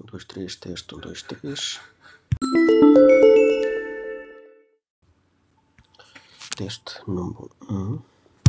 Um, dois, três, teste, um, dois, três. Teste número um.